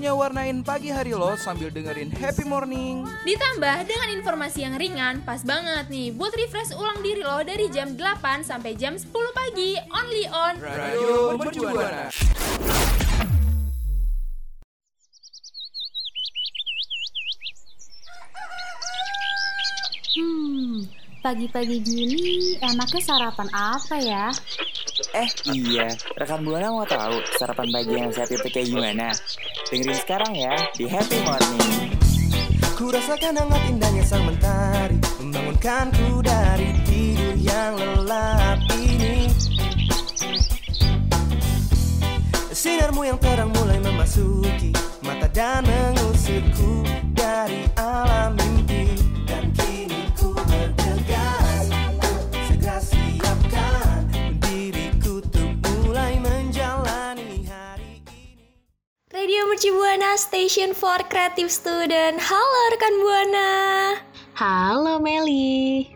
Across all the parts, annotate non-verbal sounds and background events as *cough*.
waktunya warnain pagi hari lo sambil dengerin happy morning. Ditambah dengan informasi yang ringan, pas banget nih buat refresh ulang diri lo dari jam 8 sampai jam 10 pagi, only on Radio Mercubuana. Hmm, pagi-pagi gini enaknya sarapan apa ya? Eh iya, rekan Buana mau tahu sarapan pagi yang sehat itu kayak gimana? Dengerin sekarang ya di Happy Morning. Ku rasakan hangat indahnya sang mentari Membangunkanku dari tidur yang lelap ini Sinarmu yang terang mulai memasuki Mata dan mengusirku dari alam Radio Merci Buana Station for Creative Student. Halo rekan Buana. Halo Meli.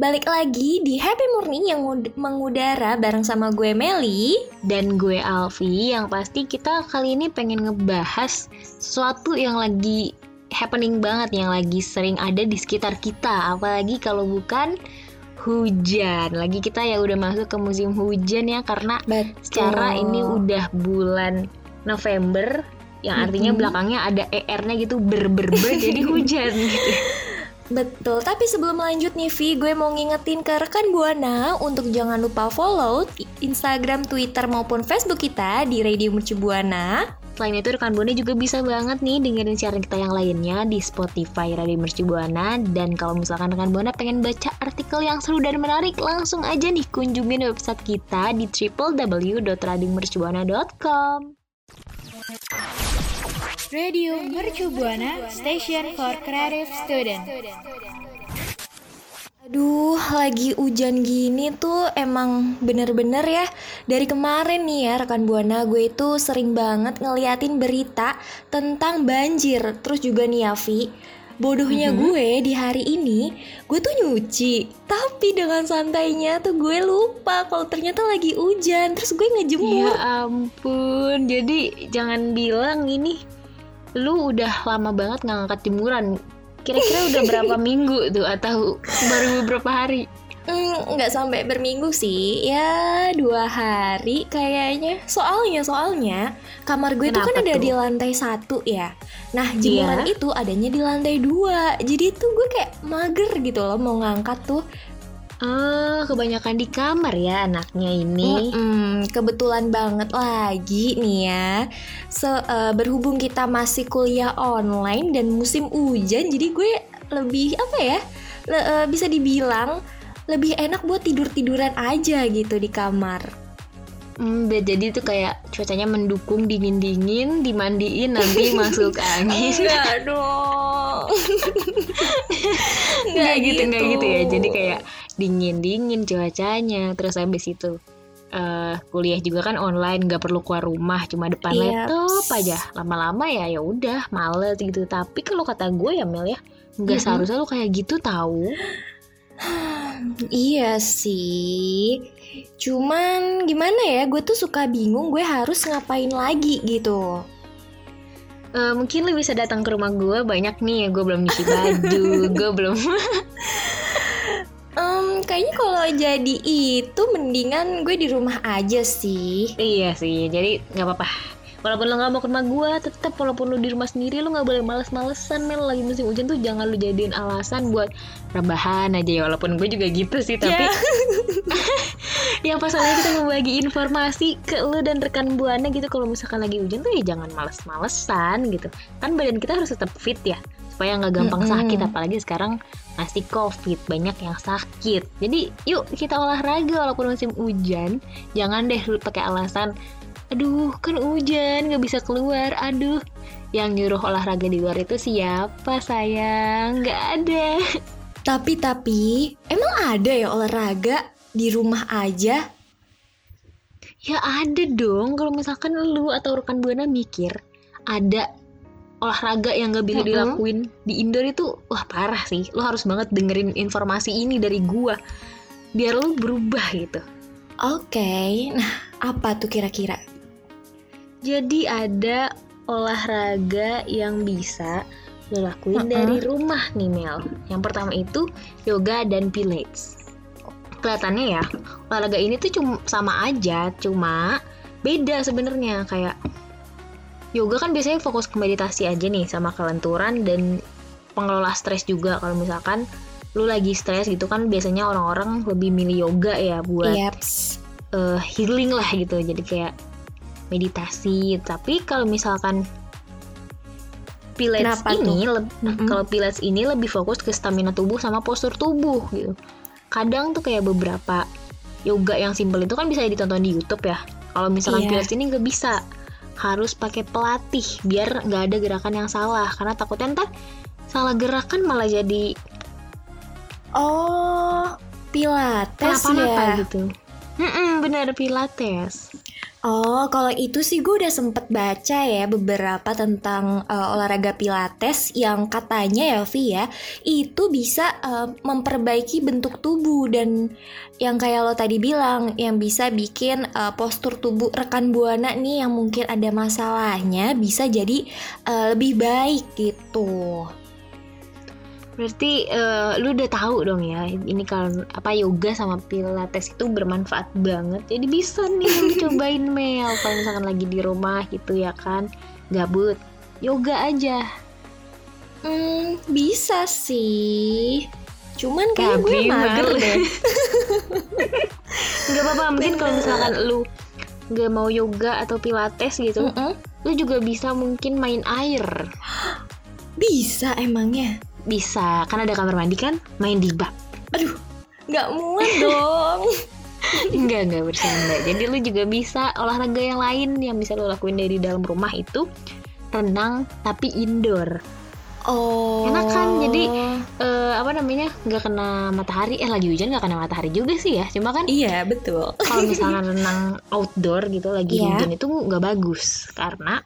Balik lagi di Happy Morning yang ngud- mengudara bareng sama gue Meli. Dan gue Alfi yang pasti kita kali ini pengen ngebahas sesuatu yang lagi happening banget yang lagi sering ada di sekitar kita apalagi kalau bukan hujan. Lagi kita ya udah masuk ke musim hujan ya karena Betul. secara ini udah bulan November yang artinya Mm-mm. belakangnya ada ER-nya gitu ber ber ber *laughs* jadi hujan gitu. Betul, tapi sebelum lanjut nih Vi, gue mau ngingetin ke rekan Buana untuk jangan lupa follow Instagram, Twitter maupun Facebook kita di Radio Merci Buana. Selain itu rekan Buana juga bisa banget nih dengerin siaran kita yang lainnya di Spotify Radio Merci Buana dan kalau misalkan rekan Buana pengen baca artikel yang seru dan menarik langsung aja nih kunjungin website kita di www.radiomercubuana.com. Radio Mercu Buana Station for Creative Student. Aduh, lagi hujan gini tuh emang bener-bener ya Dari kemarin nih ya rekan Buana gue itu sering banget ngeliatin berita tentang banjir Terus juga nih ya Vi Bodohnya gue di hari ini gue tuh nyuci Tapi dengan santainya tuh gue lupa kalau ternyata lagi hujan Terus gue Ya ngejemur ampun, jadi jangan bilang ini lu udah lama banget nggak ngangkat jemuran. Kira-kira udah *laughs* berapa minggu tuh atau baru beberapa hari? Hmm, nggak sampai berminggu sih ya dua hari kayaknya soalnya soalnya kamar gue itu kan ada tuh? di lantai satu ya nah jemuran Iya. itu adanya di lantai dua jadi tuh gue kayak mager gitu loh mau ngangkat tuh Ah, kebanyakan di kamar ya anaknya ini. Mm-mm, kebetulan banget lagi nih ya Se- eh, berhubung kita masih kuliah online dan musim hujan jadi gue lebih apa ya le- eh, bisa dibilang lebih enak buat tidur tiduran aja gitu di kamar Hmm, jadi itu kayak cuacanya mendukung dingin-dingin, dimandiin nanti *laughs* masuk angin. Enggak dong. Nggak gitu, nggak gitu ya. Jadi kayak dingin-dingin cuacanya. Terus habis itu eh, kuliah juga kan online, nggak perlu keluar rumah, cuma depan Iya. laptop aja. Lama-lama ya ya udah males gitu. Tapi kalau kata gue ya Mel ya, nggak Mhm. seharusnya lu kayak gitu tahu. *gasps* Iya sih. Cuman gimana ya, gue tuh suka bingung gue harus ngapain lagi gitu. Eh, mungkin lu bisa datang ke rumah gue banyak nih gue belum nyuci baju *laughs* gue belum *laughs* Em, kayaknya kalau jadi itu mendingan gue di rumah aja sih. Iya sih, jadi nggak apa-apa. Walaupun lo nggak mau ke rumah gue, tetap walaupun lo di rumah sendiri lo nggak boleh males-malesan Mel. Lagi musim hujan tuh jangan lo jadiin alasan buat rebahan aja ya. Walaupun gue juga gitu sih tapi *laughs* yang pasalnya kita membagi informasi ke lo dan rekan buana gitu. Kalau misalkan lagi hujan tuh ya jangan males-malesan gitu. Kan badan kita harus tetap fit ya supaya nggak gampang Mm-mm. sakit. Apalagi sekarang masih covid banyak yang sakit. Jadi yuk kita olahraga walaupun musim hujan. Jangan deh pakai alasan aduh kan hujan nggak bisa keluar aduh yang nyuruh olahraga di luar itu siapa sayang nggak ada Tapi tapi emang ada ya olahraga di rumah aja? Ya ada dong kalau misalkan lu atau rekan buana mikir ada olahraga yang gak bisa dilakuin di indoor itu wah parah sih. Lu harus banget dengerin informasi ini dari gua biar lu berubah gitu. Oke, nah apa tuh kira-kira? Jadi ada olahraga yang bisa lu lakuin Mm-mm. dari rumah nih Mel. Yang pertama itu yoga dan pilates. Kelihatannya ya olahraga ini tuh cuma sama aja, cuma beda sebenarnya kayak yoga kan biasanya fokus ke meditasi aja nih sama kelenturan dan pengelola stres juga kalau misalkan lu lagi stres gitu kan biasanya orang-orang lebih milih yoga ya buat Yaps. eh, healing lah gitu jadi kayak meditasi. Tapi kalau misalkan pilates Kenapa ini Mm-mm. kalau pilates ini lebih fokus ke stamina tubuh sama postur tubuh gitu. Kadang tuh kayak beberapa yoga yang simple itu kan bisa ditonton di YouTube ya. Kalau misalkan Iya. pilates ini nggak bisa. Harus pakai pelatih biar nggak ada gerakan yang salah. Karena takutnya ntar salah gerakan malah jadi Oh, pilates kenapa-napa ya? gitu. Mm-mm, bener pilates Oh, kalau itu sih gue udah sempet baca ya beberapa tentang eh, olahraga pilates yang katanya ya Vi ya itu bisa eh, memperbaiki bentuk tubuh dan yang kayak lo tadi bilang yang bisa bikin eh, postur tubuh rekan buana nih yang mungkin ada masalahnya bisa jadi eh, lebih baik gitu. Berarti eh, lu udah tahu dong ya ini kalau apa yoga sama pilates itu bermanfaat banget. Jadi bisa nih lu *laughs* cobain Mel kalau misalkan lagi di rumah gitu ya kan. Gabut. Yoga aja. Hmm, bisa sih. Cuman kayak gue mager deh. *laughs* Nggak apa-apa, mungkin kalau misalkan lu nggak mau yoga atau pilates gitu, Mm-mm. lu juga bisa mungkin main air. Bisa emangnya. Bisa, kan ada kamar mandi kan, main di bak. Aduh, nggak muat dong. *laughs* Enggak, enggak bercanda. Jadi lu juga bisa olahraga yang lain yang bisa lu lakuin dari dalam rumah itu renang tapi indoor. Oh. Enak kan? Jadi, Eh, apa namanya? nggak kena matahari. Eh lagi hujan nggak kena matahari juga sih ya. Cuma kan Iya betul. kalau *laughs* misalnya renang outdoor gitu lagi Iya. hujan itu nggak bagus karena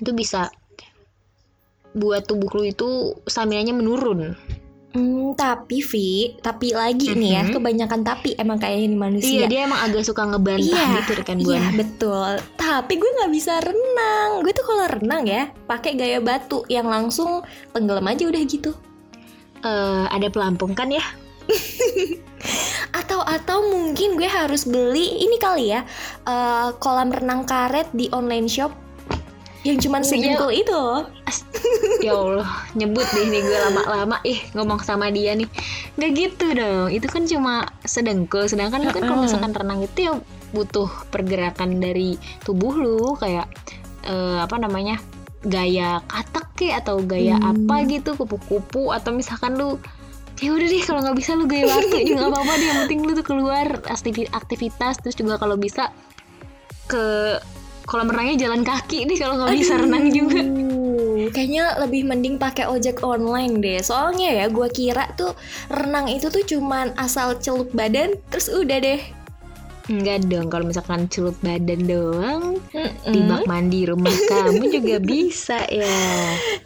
itu bisa buat tubuh lu itu stamina-nya menurun. Hmm, tapi Vi, tapi lagi nih ya, Mhm. kebanyakan tapi emang kayak ini Iya, manusia. dia emang agak suka ngebantah Iya, gitu rekan Iya buana. betul. Tapi gue nggak bisa renang. Gue tuh kalau renang ya, pakai gaya batu yang langsung tenggelam aja udah gitu. Eh, ada pelampung kan ya? *laughs* Atau atau mungkin gue harus beli ini kali ya, eh, kolam renang karet di online shop yang cuman Iya. sedengkul itu. Ya Allah nyebut deh nih gue lama-lama. Ih ngomong sama dia nih. Nggak gitu dong. Itu kan cuma sedengkul. Sedangkan lu kan kalau misalkan renang itu ya butuh pergerakan dari tubuh lu. Kayak eh, apa namanya gaya katak kayak atau gaya Hmm. apa gitu kupu-kupu. Atau misalkan lu ya udah deh kalau nggak bisa lu gaya batu. Juga nggak apa-apa deh yang penting lu tuh keluar aktivi- aktivitas. Terus juga kalau bisa ke kolam renangnya jalan kaki deh kalau nggak bisa renang juga Kayaknya lebih mending pakai ojek online deh. Soalnya ya gue kira tuh renang itu tuh cuman asal celup badan terus udah deh. Enggak dong, kalau misalkan celup badan doang di Mm. bak mandi rumah *laughs* kamu juga bisa ya.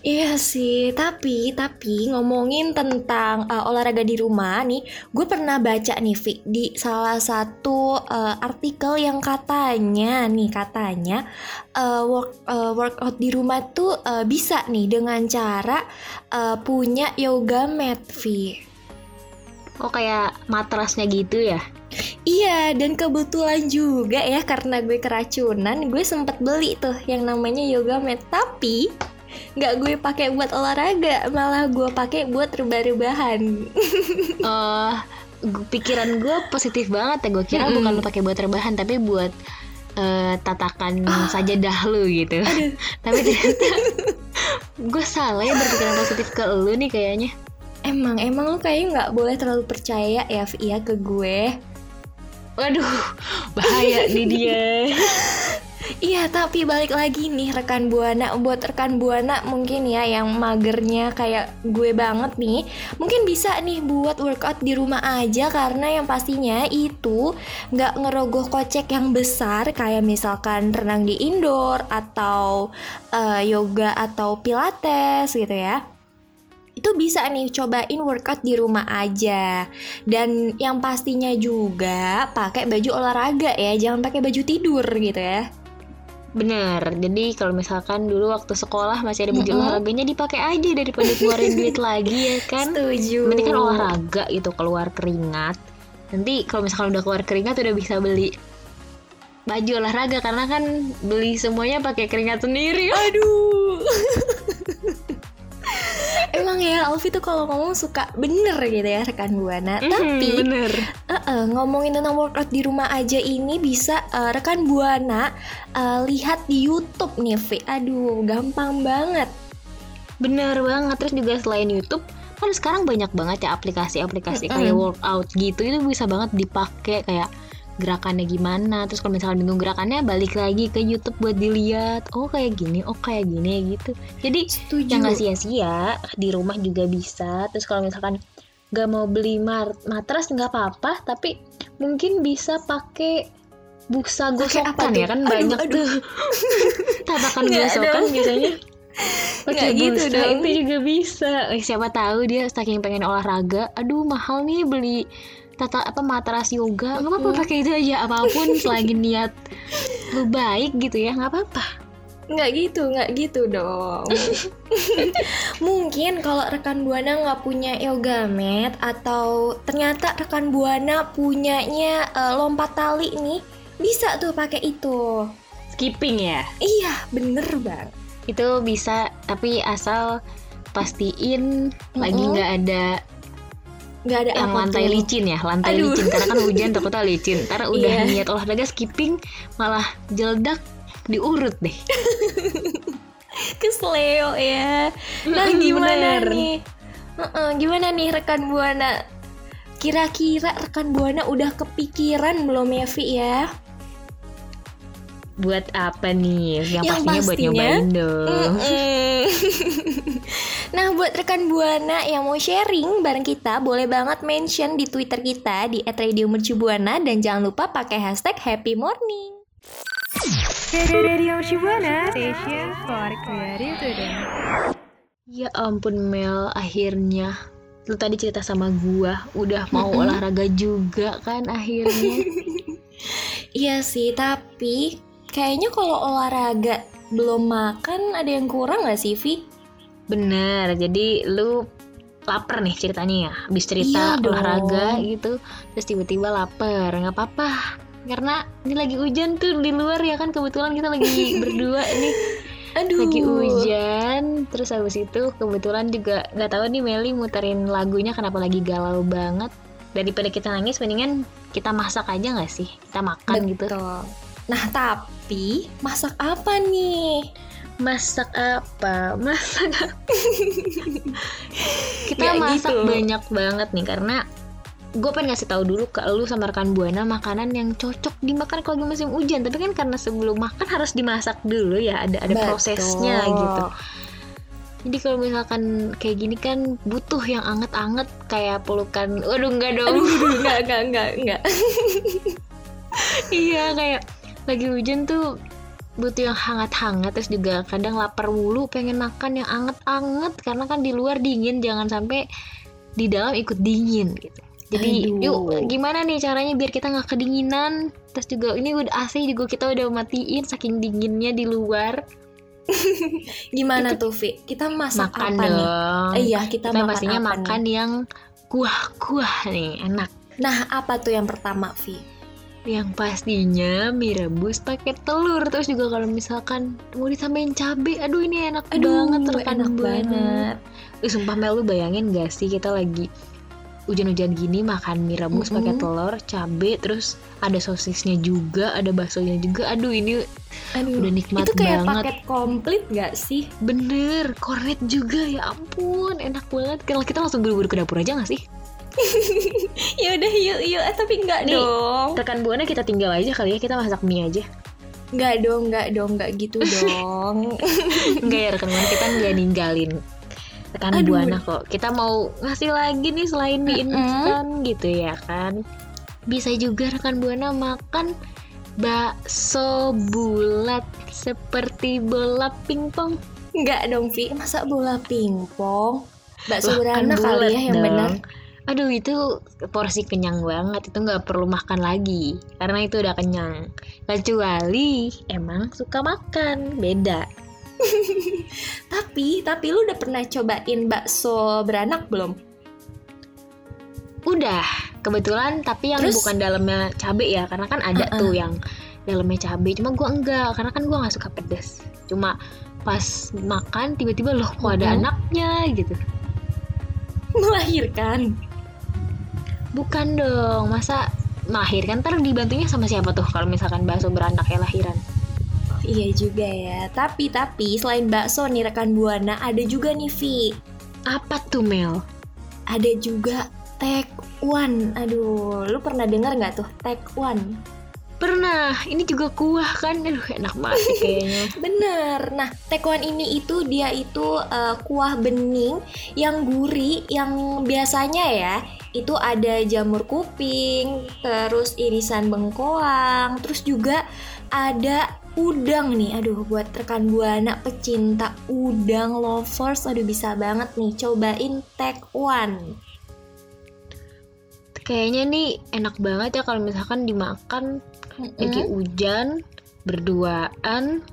Iya sih, tapi tapi ngomongin tentang uh, olahraga di rumah nih, gue pernah baca nih Vi di salah satu uh, artikel yang katanya nih katanya uh, work uh, workout di rumah tuh uh, bisa nih dengan cara uh, punya yoga mat Vi. Oh kayak matrasnya gitu ya? Iya, dan kebetulan juga ya karena gue keracunan, gue sempet beli tuh yang namanya yoga mat. Tapi nggak gue pakai buat olahraga, malah gue pakai buat rebah-rebahan. *laughs* Eh, gu- pikiran gue positif banget ya. Gue kira Mm-mm. bukan lu pakai buat rebahan, tapi buat eh, tatakan sajadah lu gitu. *laughs* tapi ternyata gue salah ya berpikiran positif ke lu nih kayaknya Emang, emang lu kayaknya nggak boleh terlalu percaya ya, ya ke gue. Waduh bahaya nih dia *laughs* Iya, tapi balik lagi nih rekan Buana buat rekan Buana mungkin ya yang magernya kayak gue banget nih, mungkin bisa nih buat workout di rumah aja karena yang pastinya itu nggak ngerogoh kocek yang besar kayak misalkan renang di indoor atau eh, yoga atau pilates gitu ya. Itu bisa nih cobain workout di rumah aja. Dan yang pastinya juga pakai baju olahraga ya, jangan pakai baju tidur gitu ya. Bener, jadi kalau misalkan dulu waktu sekolah masih ada baju Mm-mm. olahraganya dipakai aja daripada keluarin duit *laughs* lagi ya kan. Setuju. Nanti kan olahraga gitu keluar keringat. Nanti kalau misalkan udah keluar keringat udah bisa beli baju olahraga karena kan beli semuanya pakai keringat sendiri. Aduh. *laughs* Emang ya Alfi tuh kalau ngomong suka bener gitu ya rekan buana. Mhm, Tapi bener. eh, ngomongin tentang workout di rumah aja ini bisa eh, rekan buana eh, lihat di YouTube nih, Vi. Aduh, gampang banget. Bener banget. Terus juga selain YouTube kan sekarang banyak banget ya aplikasi-aplikasi kayak workout gitu itu bisa banget dipakai kayak gerakannya gimana terus kalau misalnya bingung gerakannya balik lagi ke YouTube buat dilihat oh kayak gini oh kayak gini gitu. Jadi Setuju. yang nggak sia-sia di rumah juga bisa. Terus kalau misalkan nggak mau beli matras nggak apa-apa tapi mungkin bisa pakai busa gosokan ya kan Aduh, banyak aduh. tuh. *laughs* Tabakan gosokan biasanya. Pakai gitu dong. itu juga bisa. Eh, siapa tahu dia saking pengen olahraga aduh mahal nih beli tata apa matras yoga nggak apa-apa pakai itu aja apa pun *laughs* selagi niat lu baik gitu ya nggak apa-apa Nggak gitu, nggak gitu dong. *laughs* Mungkin kalau rekan Buana nggak punya yoga mat atau ternyata rekan Buana punyanya eh, lompat tali nih, bisa tuh pakai itu. skipping ya Iya, bener bang. itu bisa tapi asal pastiin lagi Mm-mm. nggak ada Nggak ada yang apa lantai tuh. licin ya lantai Aduh. licin karena kan *laughs* hujan takutnya licin karena udah Iya. niat olahraga skipping malah jeledak diurut deh *laughs* Kesleo ya. Nah gimana bener. nih? Heeh, gimana nih rekan Buana? Kira-kira rekan Buana udah kepikiran belum ya Vi ya? Buat apa nih? Yang, Yang pastinya, buat pastinya, nyobain dong *laughs* nah buat rekan Buana yang mau sharing bareng kita boleh banget mention di Twitter kita di @radiomercubuana dan jangan lupa pakai hashtag Happy Morning. Ya ampun Mel, akhirnya lu tadi cerita sama gua udah mau olahraga juga kan akhirnya. *laughs* Iya sih, tapi kayaknya kalau olahraga belum makan ada yang kurang gak sih Vi? Bener, jadi lu lapar nih ceritanya ya. Habis cerita Iya dong. olahraga gitu, terus tiba-tiba lapar. nggak apa-apa. Karena ini lagi hujan tuh di luar ya kan kebetulan kita lagi *laughs* berdua nih Aduh. lagi hujan terus habis itu kebetulan juga nggak tahu nih Meli muterin lagunya kenapa lagi galau banget daripada kita nangis mendingan kita masak aja nggak sih kita makan gitu Betul. Nah tapi masak apa nih? masak apa *laughs* masak apa? kita Nggak masak gitu. banyak banget nih karena gue pengen ngasih tahu dulu ke lu sama rekan buana makanan yang cocok dimakan kalau lagi musim hujan tapi kan karena sebelum makan harus dimasak dulu ya ada ada Betul. prosesnya gitu Jadi kalau misalkan kayak gini kan butuh yang anget-anget kayak pelukan. Waduh enggak dong. Aduh, enggak, enggak, enggak, enggak. *laughs* iya kayak lagi hujan tuh butuh yang hangat-hangat terus juga kadang lapar mulu pengen makan yang anget-anget karena kan di luar dingin jangan sampai di dalam ikut dingin gitu. Jadi Aduh. yuk gimana nih caranya biar kita nggak kedinginan terus juga ini udah AC juga kita udah matiin saking dinginnya di luar *laughs* Gimana tuh, Vi? Kita masak makan apa nih? dong Eh, iya, kita, kita makan pastinya apa makan nih? yang kuah-kuah nih enak Nah, apa tuh yang pertama, Vi? Yang pastinya mie rebus pakai telur terus juga kalau misalkan mau ditambahin cabai aduh ini enak banget rekan enak banget. Ih, sumpah Mel lu bayangin gak sih kita lagi hujan-hujan gini makan mie rebus pakai telur, cabe, terus ada sosisnya juga, ada baksonya juga. Aduh ini Aduh, udah nikmat itu kayak banget. paket komplit gak sih? Bener, kornet juga ya ampun, enak banget. Kalau kita langsung buru-buru ke dapur aja gak sih? *laughs* ya udah yuk yuk eh, tapi nggak Nih. dong Rekan buana kita tinggal aja kali ya, kita masak mie aja. nggak dong nggak dong nggak gitu *laughs* dong Enggak ya rekan buana kita nggak ninggalin rekan Aduh. buana kok. Kita mau ngasih lagi nih selain mie instan gitu ya kan. Bisa juga rekan buana makan bakso bulat seperti bola pingpong. nggak dong Vi masa bola pingpong bakso kan beranak kali bulat ya yang dong. benar Aduh itu porsi kenyang banget itu nggak perlu makan lagi karena itu udah kenyang. Kecuali emang suka makan beda. *laughs* tapi tapi lu udah pernah cobain bakso beranak belum Udah kebetulan tapi yang Terus? bukan dalamnya cabe ya karena kan ada Uh-uh. tuh yang dalamnya cabe cuma gua enggak karena kan gua nggak suka pedas. Cuma pas makan tiba-tiba loh kok ada Mhm. anaknya gitu. *laughs* melahirkan Bukan dong masa melahirkan ntar dibantunya sama siapa tuh kalau misalkan bakso beranak ya lahiran. iya juga ya tapi tapi selain bakso nih rekan buana ada juga nih Vi Apa tuh Mel? ada juga Take One aduh lu pernah dengar nggak tuh Take One Pernah, ini juga kuah kan, aduh enak banget kayaknya. *laughs* Bener. Nah, tekwan ini itu dia itu eh, kuah bening yang gurih yang biasanya ya itu ada jamur kuping, terus irisan bengkoang, terus juga ada udang nih. Aduh, buat rekan buana pecinta udang lovers, aduh bisa banget nih cobain tekwan. Kayaknya nih enak banget ya kalau misalkan dimakan lagi hujan, berduaan,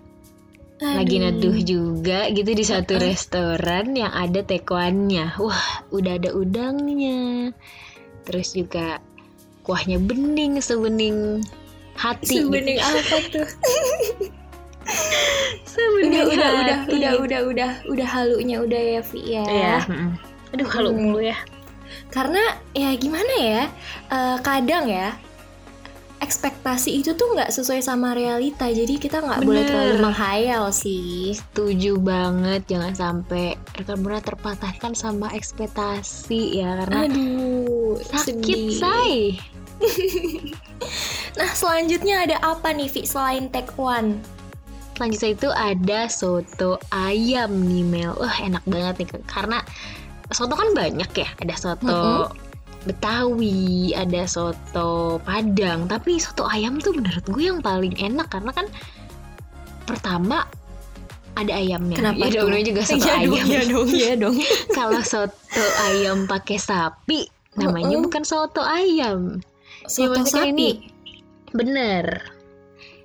lagi neduh juga gitu di satu restoran yang ada tekwannya. Wah, udah ada udangnya. Terus juga kuahnya bening sebening hati. Sebening gitu. apa *laughs* tuh? Sebening udah, udah, udah, udah, udah, udah, udah halunya udah ya, Vi ya. Iya, mm-mm. Aduh, kalau Hmm. mulu ya. Karena ya gimana ya eh, kadang ya ekspektasi itu tuh nggak sesuai sama realita. Jadi kita nggak boleh terlalu menghayal sih. Setuju banget, jangan sampai rekan buana terpatahkan sama ekspektasi ya karena aduh sakit say. *laughs* nah selanjutnya ada apa nih Vi selain take one? Selanjutnya itu ada soto ayam nih Mel. Wah enak banget nih karena soto kan banyak ya. Ada soto Betawi, ada soto Padang. Tapi soto ayam tuh menurut gue yang paling enak karena kan pertama ada ayamnya. kenapa ya dong, juga soto Iya ayam. dong, iya dong iya dong *laughs* Kalau soto ayam pakai sapi, namanya Mm-mm. bukan soto ayam. Ya, soto kan sapi ini bener.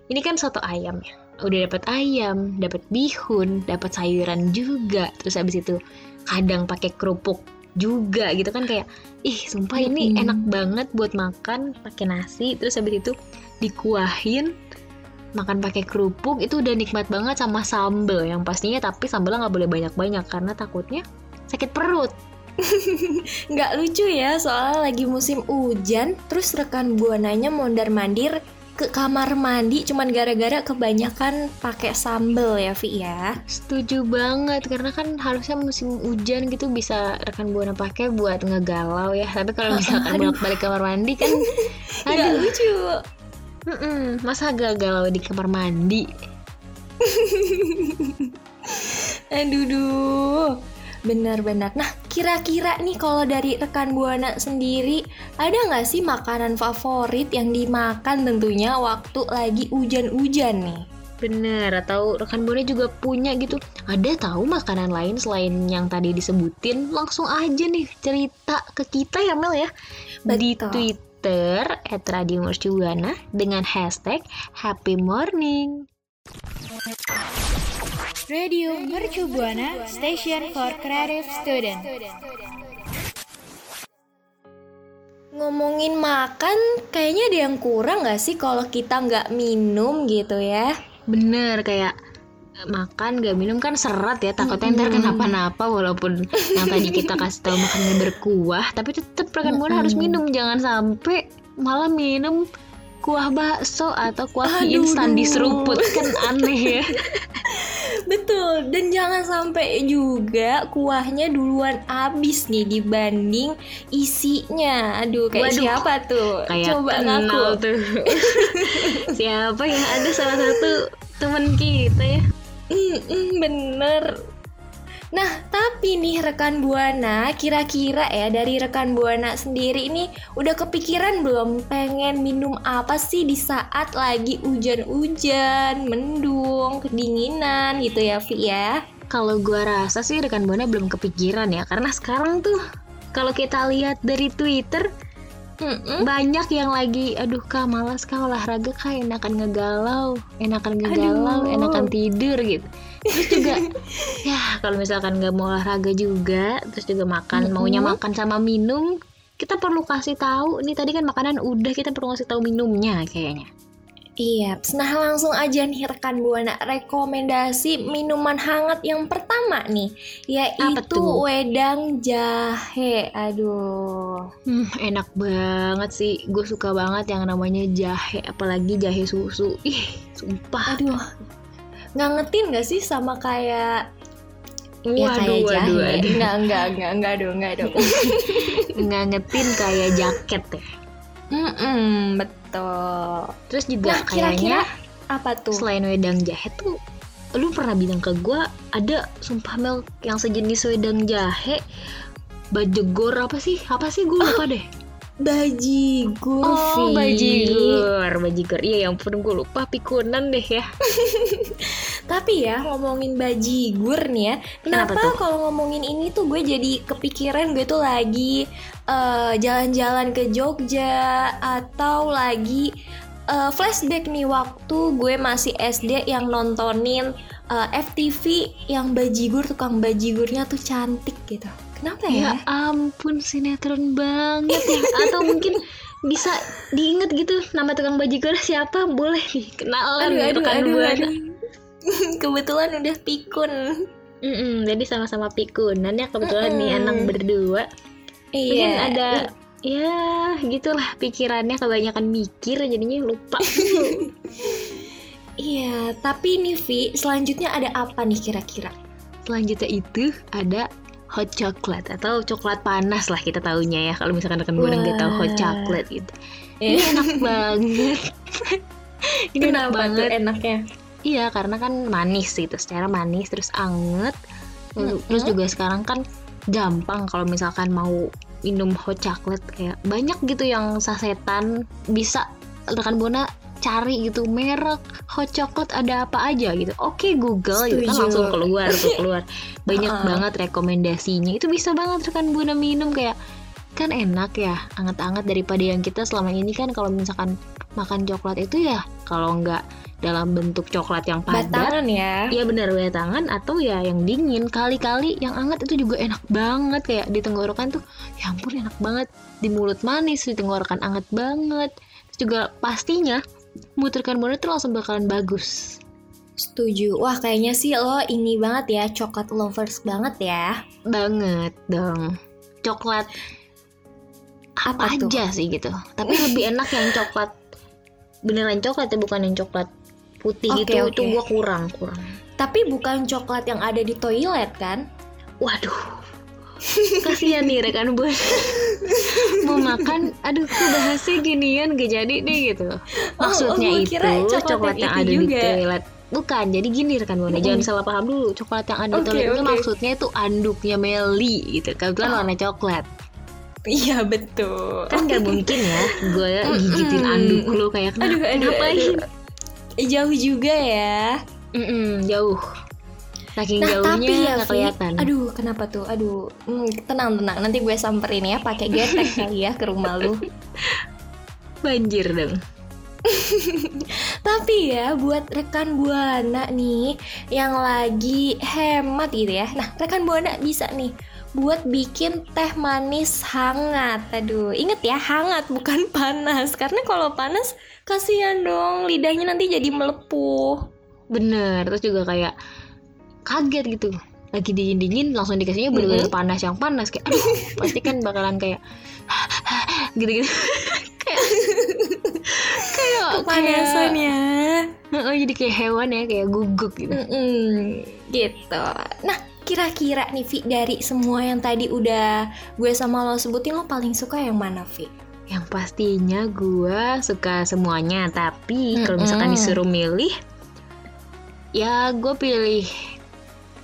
Ini kan soto ayam ya. Udah dapat ayam, dapat bihun, dapat sayuran juga. Terus habis itu kadang pakai kerupuk juga gitu kan kayak ih sumpah ini enak banget buat makan pakai nasi terus habis itu dikuahin makan pakai kerupuk itu udah nikmat banget sama sambel yang pastinya tapi sambelnya nggak boleh banyak-banyak karena takutnya sakit perut. *laughs* Nggak lucu ya soalnya lagi musim hujan terus rekan buananya mondar mandir ke kamar mandi cuman gara-gara kebanyakan pakai sambel ya Vi ya Setuju banget karena kan harusnya musim hujan gitu bisa rekan buana pakai buat ngegalau ya. Tapi kalau *laughs* misalkan bolak-balik kamar mandi kan *laughs* aduh, lucu mm-mm, masa gak galau di kamar mandi? *laughs* Aduh, duh. Benar-benar. Nah, kira-kira nih kalau dari rekan Buana sendiri, ada nggak sih makanan favorit yang dimakan tentunya waktu lagi hujan-hujan nih? Bener, atau rekan buana juga punya gitu. Ada tahu makanan lain selain yang tadi disebutin? Langsung aja nih cerita ke kita ya Mel ya. Di Betul. Twitter @radiomercubuana dengan hashtag Happy Morning. Radio Mercu Buana Station for Creative Student. Ngomongin makan, kayaknya ada yang kurang nggak sih kalau kita nggak minum gitu ya? Bener kayak makan gak minum kan serat ya takutnya ntar kenapa-napa walaupun yang tadi kita kasih tahu makannya berkuah tapi tetap rekan buana harus minum jangan sampai malah minum kuah bakso atau kuah mie instan di duh. seruput kan aneh ya *laughs* Betul, dan jangan sampai juga kuahnya duluan habis nih dibanding isinya. Aduh, kayak Waduh, siapa tuh? kayak Coba ngaku. tuh *laughs* siapa ya ada salah satu teman kita ya Mm-mm, bener. Nah, tapi nih rekan Buana, kira-kira ya dari rekan Buana sendiri ini udah kepikiran belum pengen minum apa sih di saat lagi hujan-hujan, mendung, kedinginan gitu ya, Vi ya? Kalau gua rasa sih rekan Buana belum kepikiran ya karena sekarang tuh kalau kita lihat dari Twitter Mm-mm. banyak yang lagi aduh kak malas kak olahraga kak enakan ngegalau enakan ngegalau Aduh. enakan tidur gitu terus juga ya kalau misalkan nggak mau olahraga juga terus juga makan maunya makan sama minum kita perlu kasih tahu nih tadi kan makanan udah kita perlu kasih tahu minumnya kayaknya Iya, nah langsung aja nih rekan Buana rekomendasi minuman hangat yang pertama nih yaitu wedang jahe. Aduh. Hmm, enak banget sih. Gue suka banget yang namanya jahe, apalagi jahe susu. Ih, sumpah. Aduh. Ngangetin gak sih sama kayak Waduh, ya kayak waduh, jahe? waduh. Enggak, enggak, enggak, enggak dong, enggak dong. *laughs* Ngangetin kayak jaket ya. Mm-mm, betul. Terus juga Nah, kayaknya apa tuh? selain wedang jahe tuh lu pernah bilang ke gue ada sumpah milk yang sejenis wedang jahe bajegor apa sih apa sih gue lupa deh Bajigur, oh Vi. bajigur bajigur iya yang pun gue lupa pikunan deh ya *laughs* Tapi ya ngomongin bajigur nih ya, Kenapa kenapa kalau ngomongin ini tuh gue jadi kepikiran gue tuh lagi eh, jalan-jalan ke Jogja atau lagi eh, flashback nih waktu gue masih SD yang nontonin eh, FTV yang bajigur tukang bajigurnya tuh cantik gitu. Kenapa ya ya? ampun sinetron banget ya atau mungkin bisa diinget gitu nama tukang bajigur siapa boleh nih kenalan Aduh, aduh, rekan aduh, Buana. aduh. *laughs* Kebetulan udah pikun. Mm-mm, jadi sama-sama pikunan ya kebetulan nih Mm-mm. anak berdua mungkin Iya. ada ya gitulah pikirannya kebanyakan mikir jadinya lupa *laughs* Iya, tapi nih Vi, selanjutnya ada apa nih kira-kira? selanjutnya itu ada hot chocolate atau coklat panas lah kita taunya ya. Kalau misalkan rekan buana nggak tahu hot chocolate gitu. Ini enak *laughs* banget. Ini enak banget. enaknya? iya karena kan manis gitu secara manis terus anget. Lalu- terus juga sekarang kan gampang kalau misalkan mau minum hot chocolate kayak banyak gitu yang sasetan. Bisa rekan buana cari gitu merek hot chocolate ada apa aja gitu oke Google gitu kan Setuju. langsung keluar tuh *laughs* keluar banyak Uh-uh. banget rekomendasinya itu bisa banget rekan buana minum kayak kan enak ya anget-anget daripada yang kita selama ini kan kalau misalkan makan coklat itu ya kalau nggak dalam bentuk coklat yang padat Batangan ya. Iya benar tangan atau ya yang dingin kali-kali yang anget itu juga enak banget kayak di tenggorokan tuh ya ampun enak banget di mulut manis di tenggorokan anget banget Terus juga pastinya mood rekan tuh langsung bakalan bagus Setuju. Wah, kayaknya sih lo ini banget ya, coklat lovers banget ya. banget dong coklat apa, Apa tuh? aja sih gitu tapi lebih enak yang coklat beneran coklat ya bukan yang coklat putih Oke, gitu oke. itu gua kurang kurang Tapi bukan coklat yang ada di toilet kan? Waduh. Kasihan nih rekan buana Mau makan Aduh kok bahasnya ginian Gak jadi deh gitu Maksudnya oh, gua itu coklat Coklat yang yang itu ada di juga. toilet Bukan jadi gini rekan buana Jangan salah paham dulu Coklat yang ada di Oke, toilet itu oke. maksudnya itu anduknya Meli gitu Kebetulan Oh. warna coklat Iya, betul. Kan gak *laughs* mungkin ya Gue gigitin anduk lu kayak Aduh, kenapa aduh, ngapain aduh. Eh, Jauh juga ya. Mm-mm, Jauh Saking Nah, jauhnya tapi ya, gak kelihatan aduh, kenapa tuh? Aduh, hmm, tenang, tenang. Nanti gue samperin ya, pakai getek *laughs* kali ya ke rumah lu. Banjir dong *laughs* Tapi ya buat rekan buana nih yang lagi hemat gitu ya. Nah rekan buana bisa nih buat bikin teh manis hangat. Aduh, inget ya hangat bukan *laughs* panas. Karena kalau panas kasihan dong lidahnya nanti jadi melepuh. bener terus juga kayak kaget gitu lagi dingin dingin langsung dikasihnya bener-bener panas yang panas kayak aduh pasti kan bakalan kayak *laughs* gitu gitu *laughs* kayak kayak Kepanasan ya. Heeh, jadi kayak hewan ya kayak guguk gitu Mm-mm, gitu. Nah, kira-kira nih Vi dari semua yang tadi udah gue sama lo sebutin lo paling suka yang mana Vi? yang pastinya gue suka semuanya tapi kalau misalkan disuruh milih ya gue pilih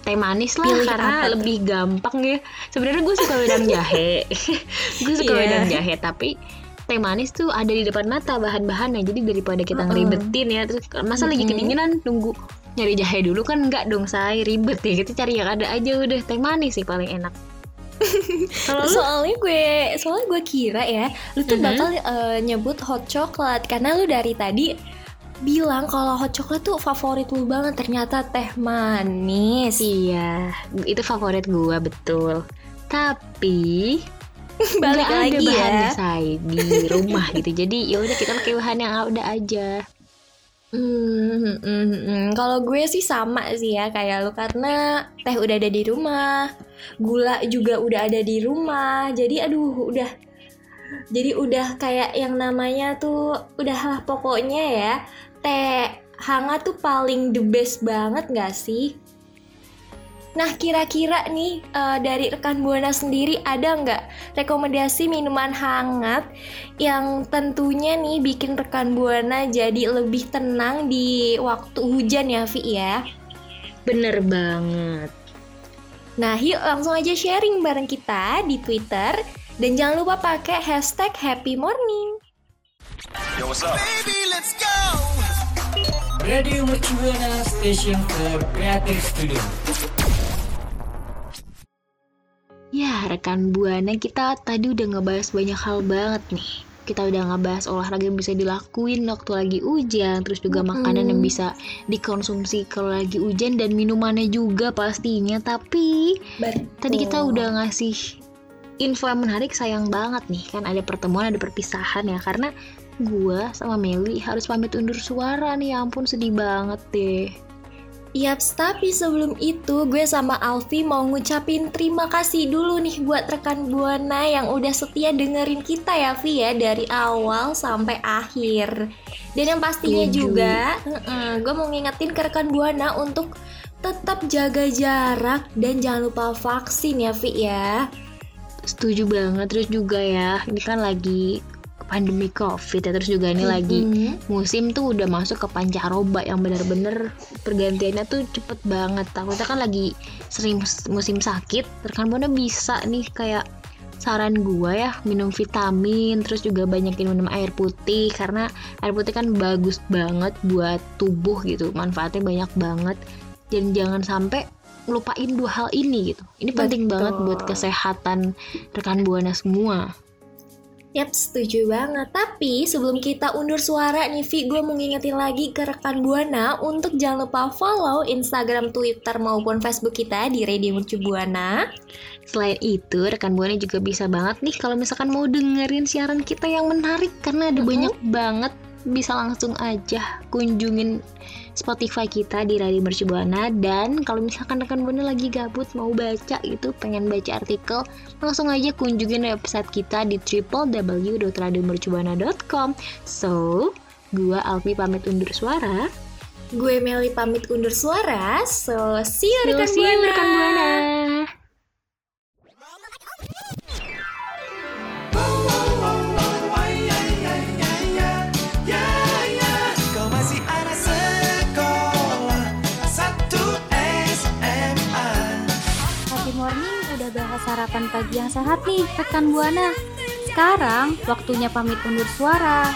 teh manis lah Pilih karena apa tuh? lebih gampang ya sebenarnya gue suka wedang *laughs* jahe *laughs* gue suka Iya. wedang jahe tapi teh manis tuh ada di depan mata bahan-bahannya jadi daripada kita Mm-mm. ngeribetin ya terus masa lagi Mm-mm. kedinginan nunggu nyari jahe dulu kan enggak dong saya ribet ya kita cari yang ada aja udah teh manis sih paling enak *laughs* Soalnya gue, soalnya gue kira ya, lu tuh Mhm. bakal eh, nyebut hot chocolate karena lu dari tadi bilang kalau hot chocolate tuh favorit lu banget ternyata teh manis. Iya, itu favorit gua betul. Tapi *laughs* Balik nggak lagi ada ya. bahannya say di rumah gitu. Jadi ya udah kita pakai bahan yang ada aja. Hmm, hmm, hmm. Kalau gue sih sama sih ya kayak lu karena teh udah ada di rumah, gula juga udah ada di rumah. Jadi aduh udah jadi udah kayak yang namanya tuh udah pokoknya ya teh hangat tuh paling the best banget gak sih? Nah kira-kira nih eh, dari rekan buana sendiri ada nggak rekomendasi minuman hangat yang tentunya nih bikin rekan buana jadi lebih tenang di waktu hujan ya Vi ya. Bener banget. Nah yuk langsung aja sharing bareng kita di Twitter dan jangan lupa pakai hashtag Happy Morning. Radio Mercubuana Station for Creative Studio. Ya rekan buana kita tadi udah ngebahas banyak hal banget nih. Kita udah ngebahas olahraga yang bisa dilakuin waktu lagi hujan, terus juga makanan yang bisa dikonsumsi kalau lagi hujan dan minumannya juga pastinya. Tapi Tadi kita udah ngasih info yang menarik sayang banget nih kan ada pertemuan ada perpisahan ya karena gua sama Meli harus pamit undur suara nih ya ampun sedih banget deh. Yaps, tapi sebelum itu gue sama Alfi mau ngucapin terima kasih dulu nih buat rekan Buana yang udah setia dengerin kita ya Vi ya dari awal sampai akhir. Dan yang pastinya Setuju. juga, gue mau ngingetin ke rekan Buana untuk tetap jaga jarak dan jangan lupa vaksin ya Vi ya. Setuju banget terus juga ya ini kan lagi pandemi covid ya. Terus juga ini lagi Mhm. musim tuh udah masuk ke pancaroba yang bener-bener pergantiannya tuh cepet banget. Takutnya kan lagi sering mus- musim sakit rekan buana bisa nih kayak saran gua ya minum vitamin terus juga banyakin minum air putih karena air putih kan bagus banget buat tubuh gitu manfaatnya banyak banget. Dan jangan sampai lupain dua hal ini gitu. Ini penting Betul. banget buat kesehatan rekan buana semua Yap, setuju banget. Tapi sebelum kita undur suara nih, Vi, gue mau ngingetin lagi ke rekan Buana untuk jangan lupa follow Instagram, Twitter maupun Facebook kita di Radio Mercu Buana. Selain itu, rekan Buana juga bisa banget nih kalau misalkan mau dengerin siaran kita yang menarik karena ada banyak banget bisa langsung aja kunjungin Spotify kita di Radio Mercu Buana dan kalau misalkan rekan Buana lagi gabut mau baca gitu, pengen baca artikel, langsung aja kunjungin website kita di www.radiomercubuana.com. So, gua Alfi pamit undur suara. Gue Meli pamit undur suara, so see you So, rekan see you, rekan Buana. Sehat nih rekan Buana. Sekarang waktunya pamit undur suara.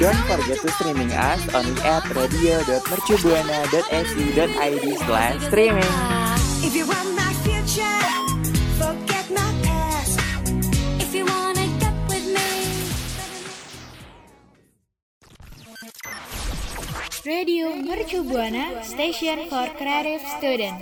Don't forget to streaming us only at radio.mercubuana.su.id slash streaming. Mercu Buana Station for Creative Student.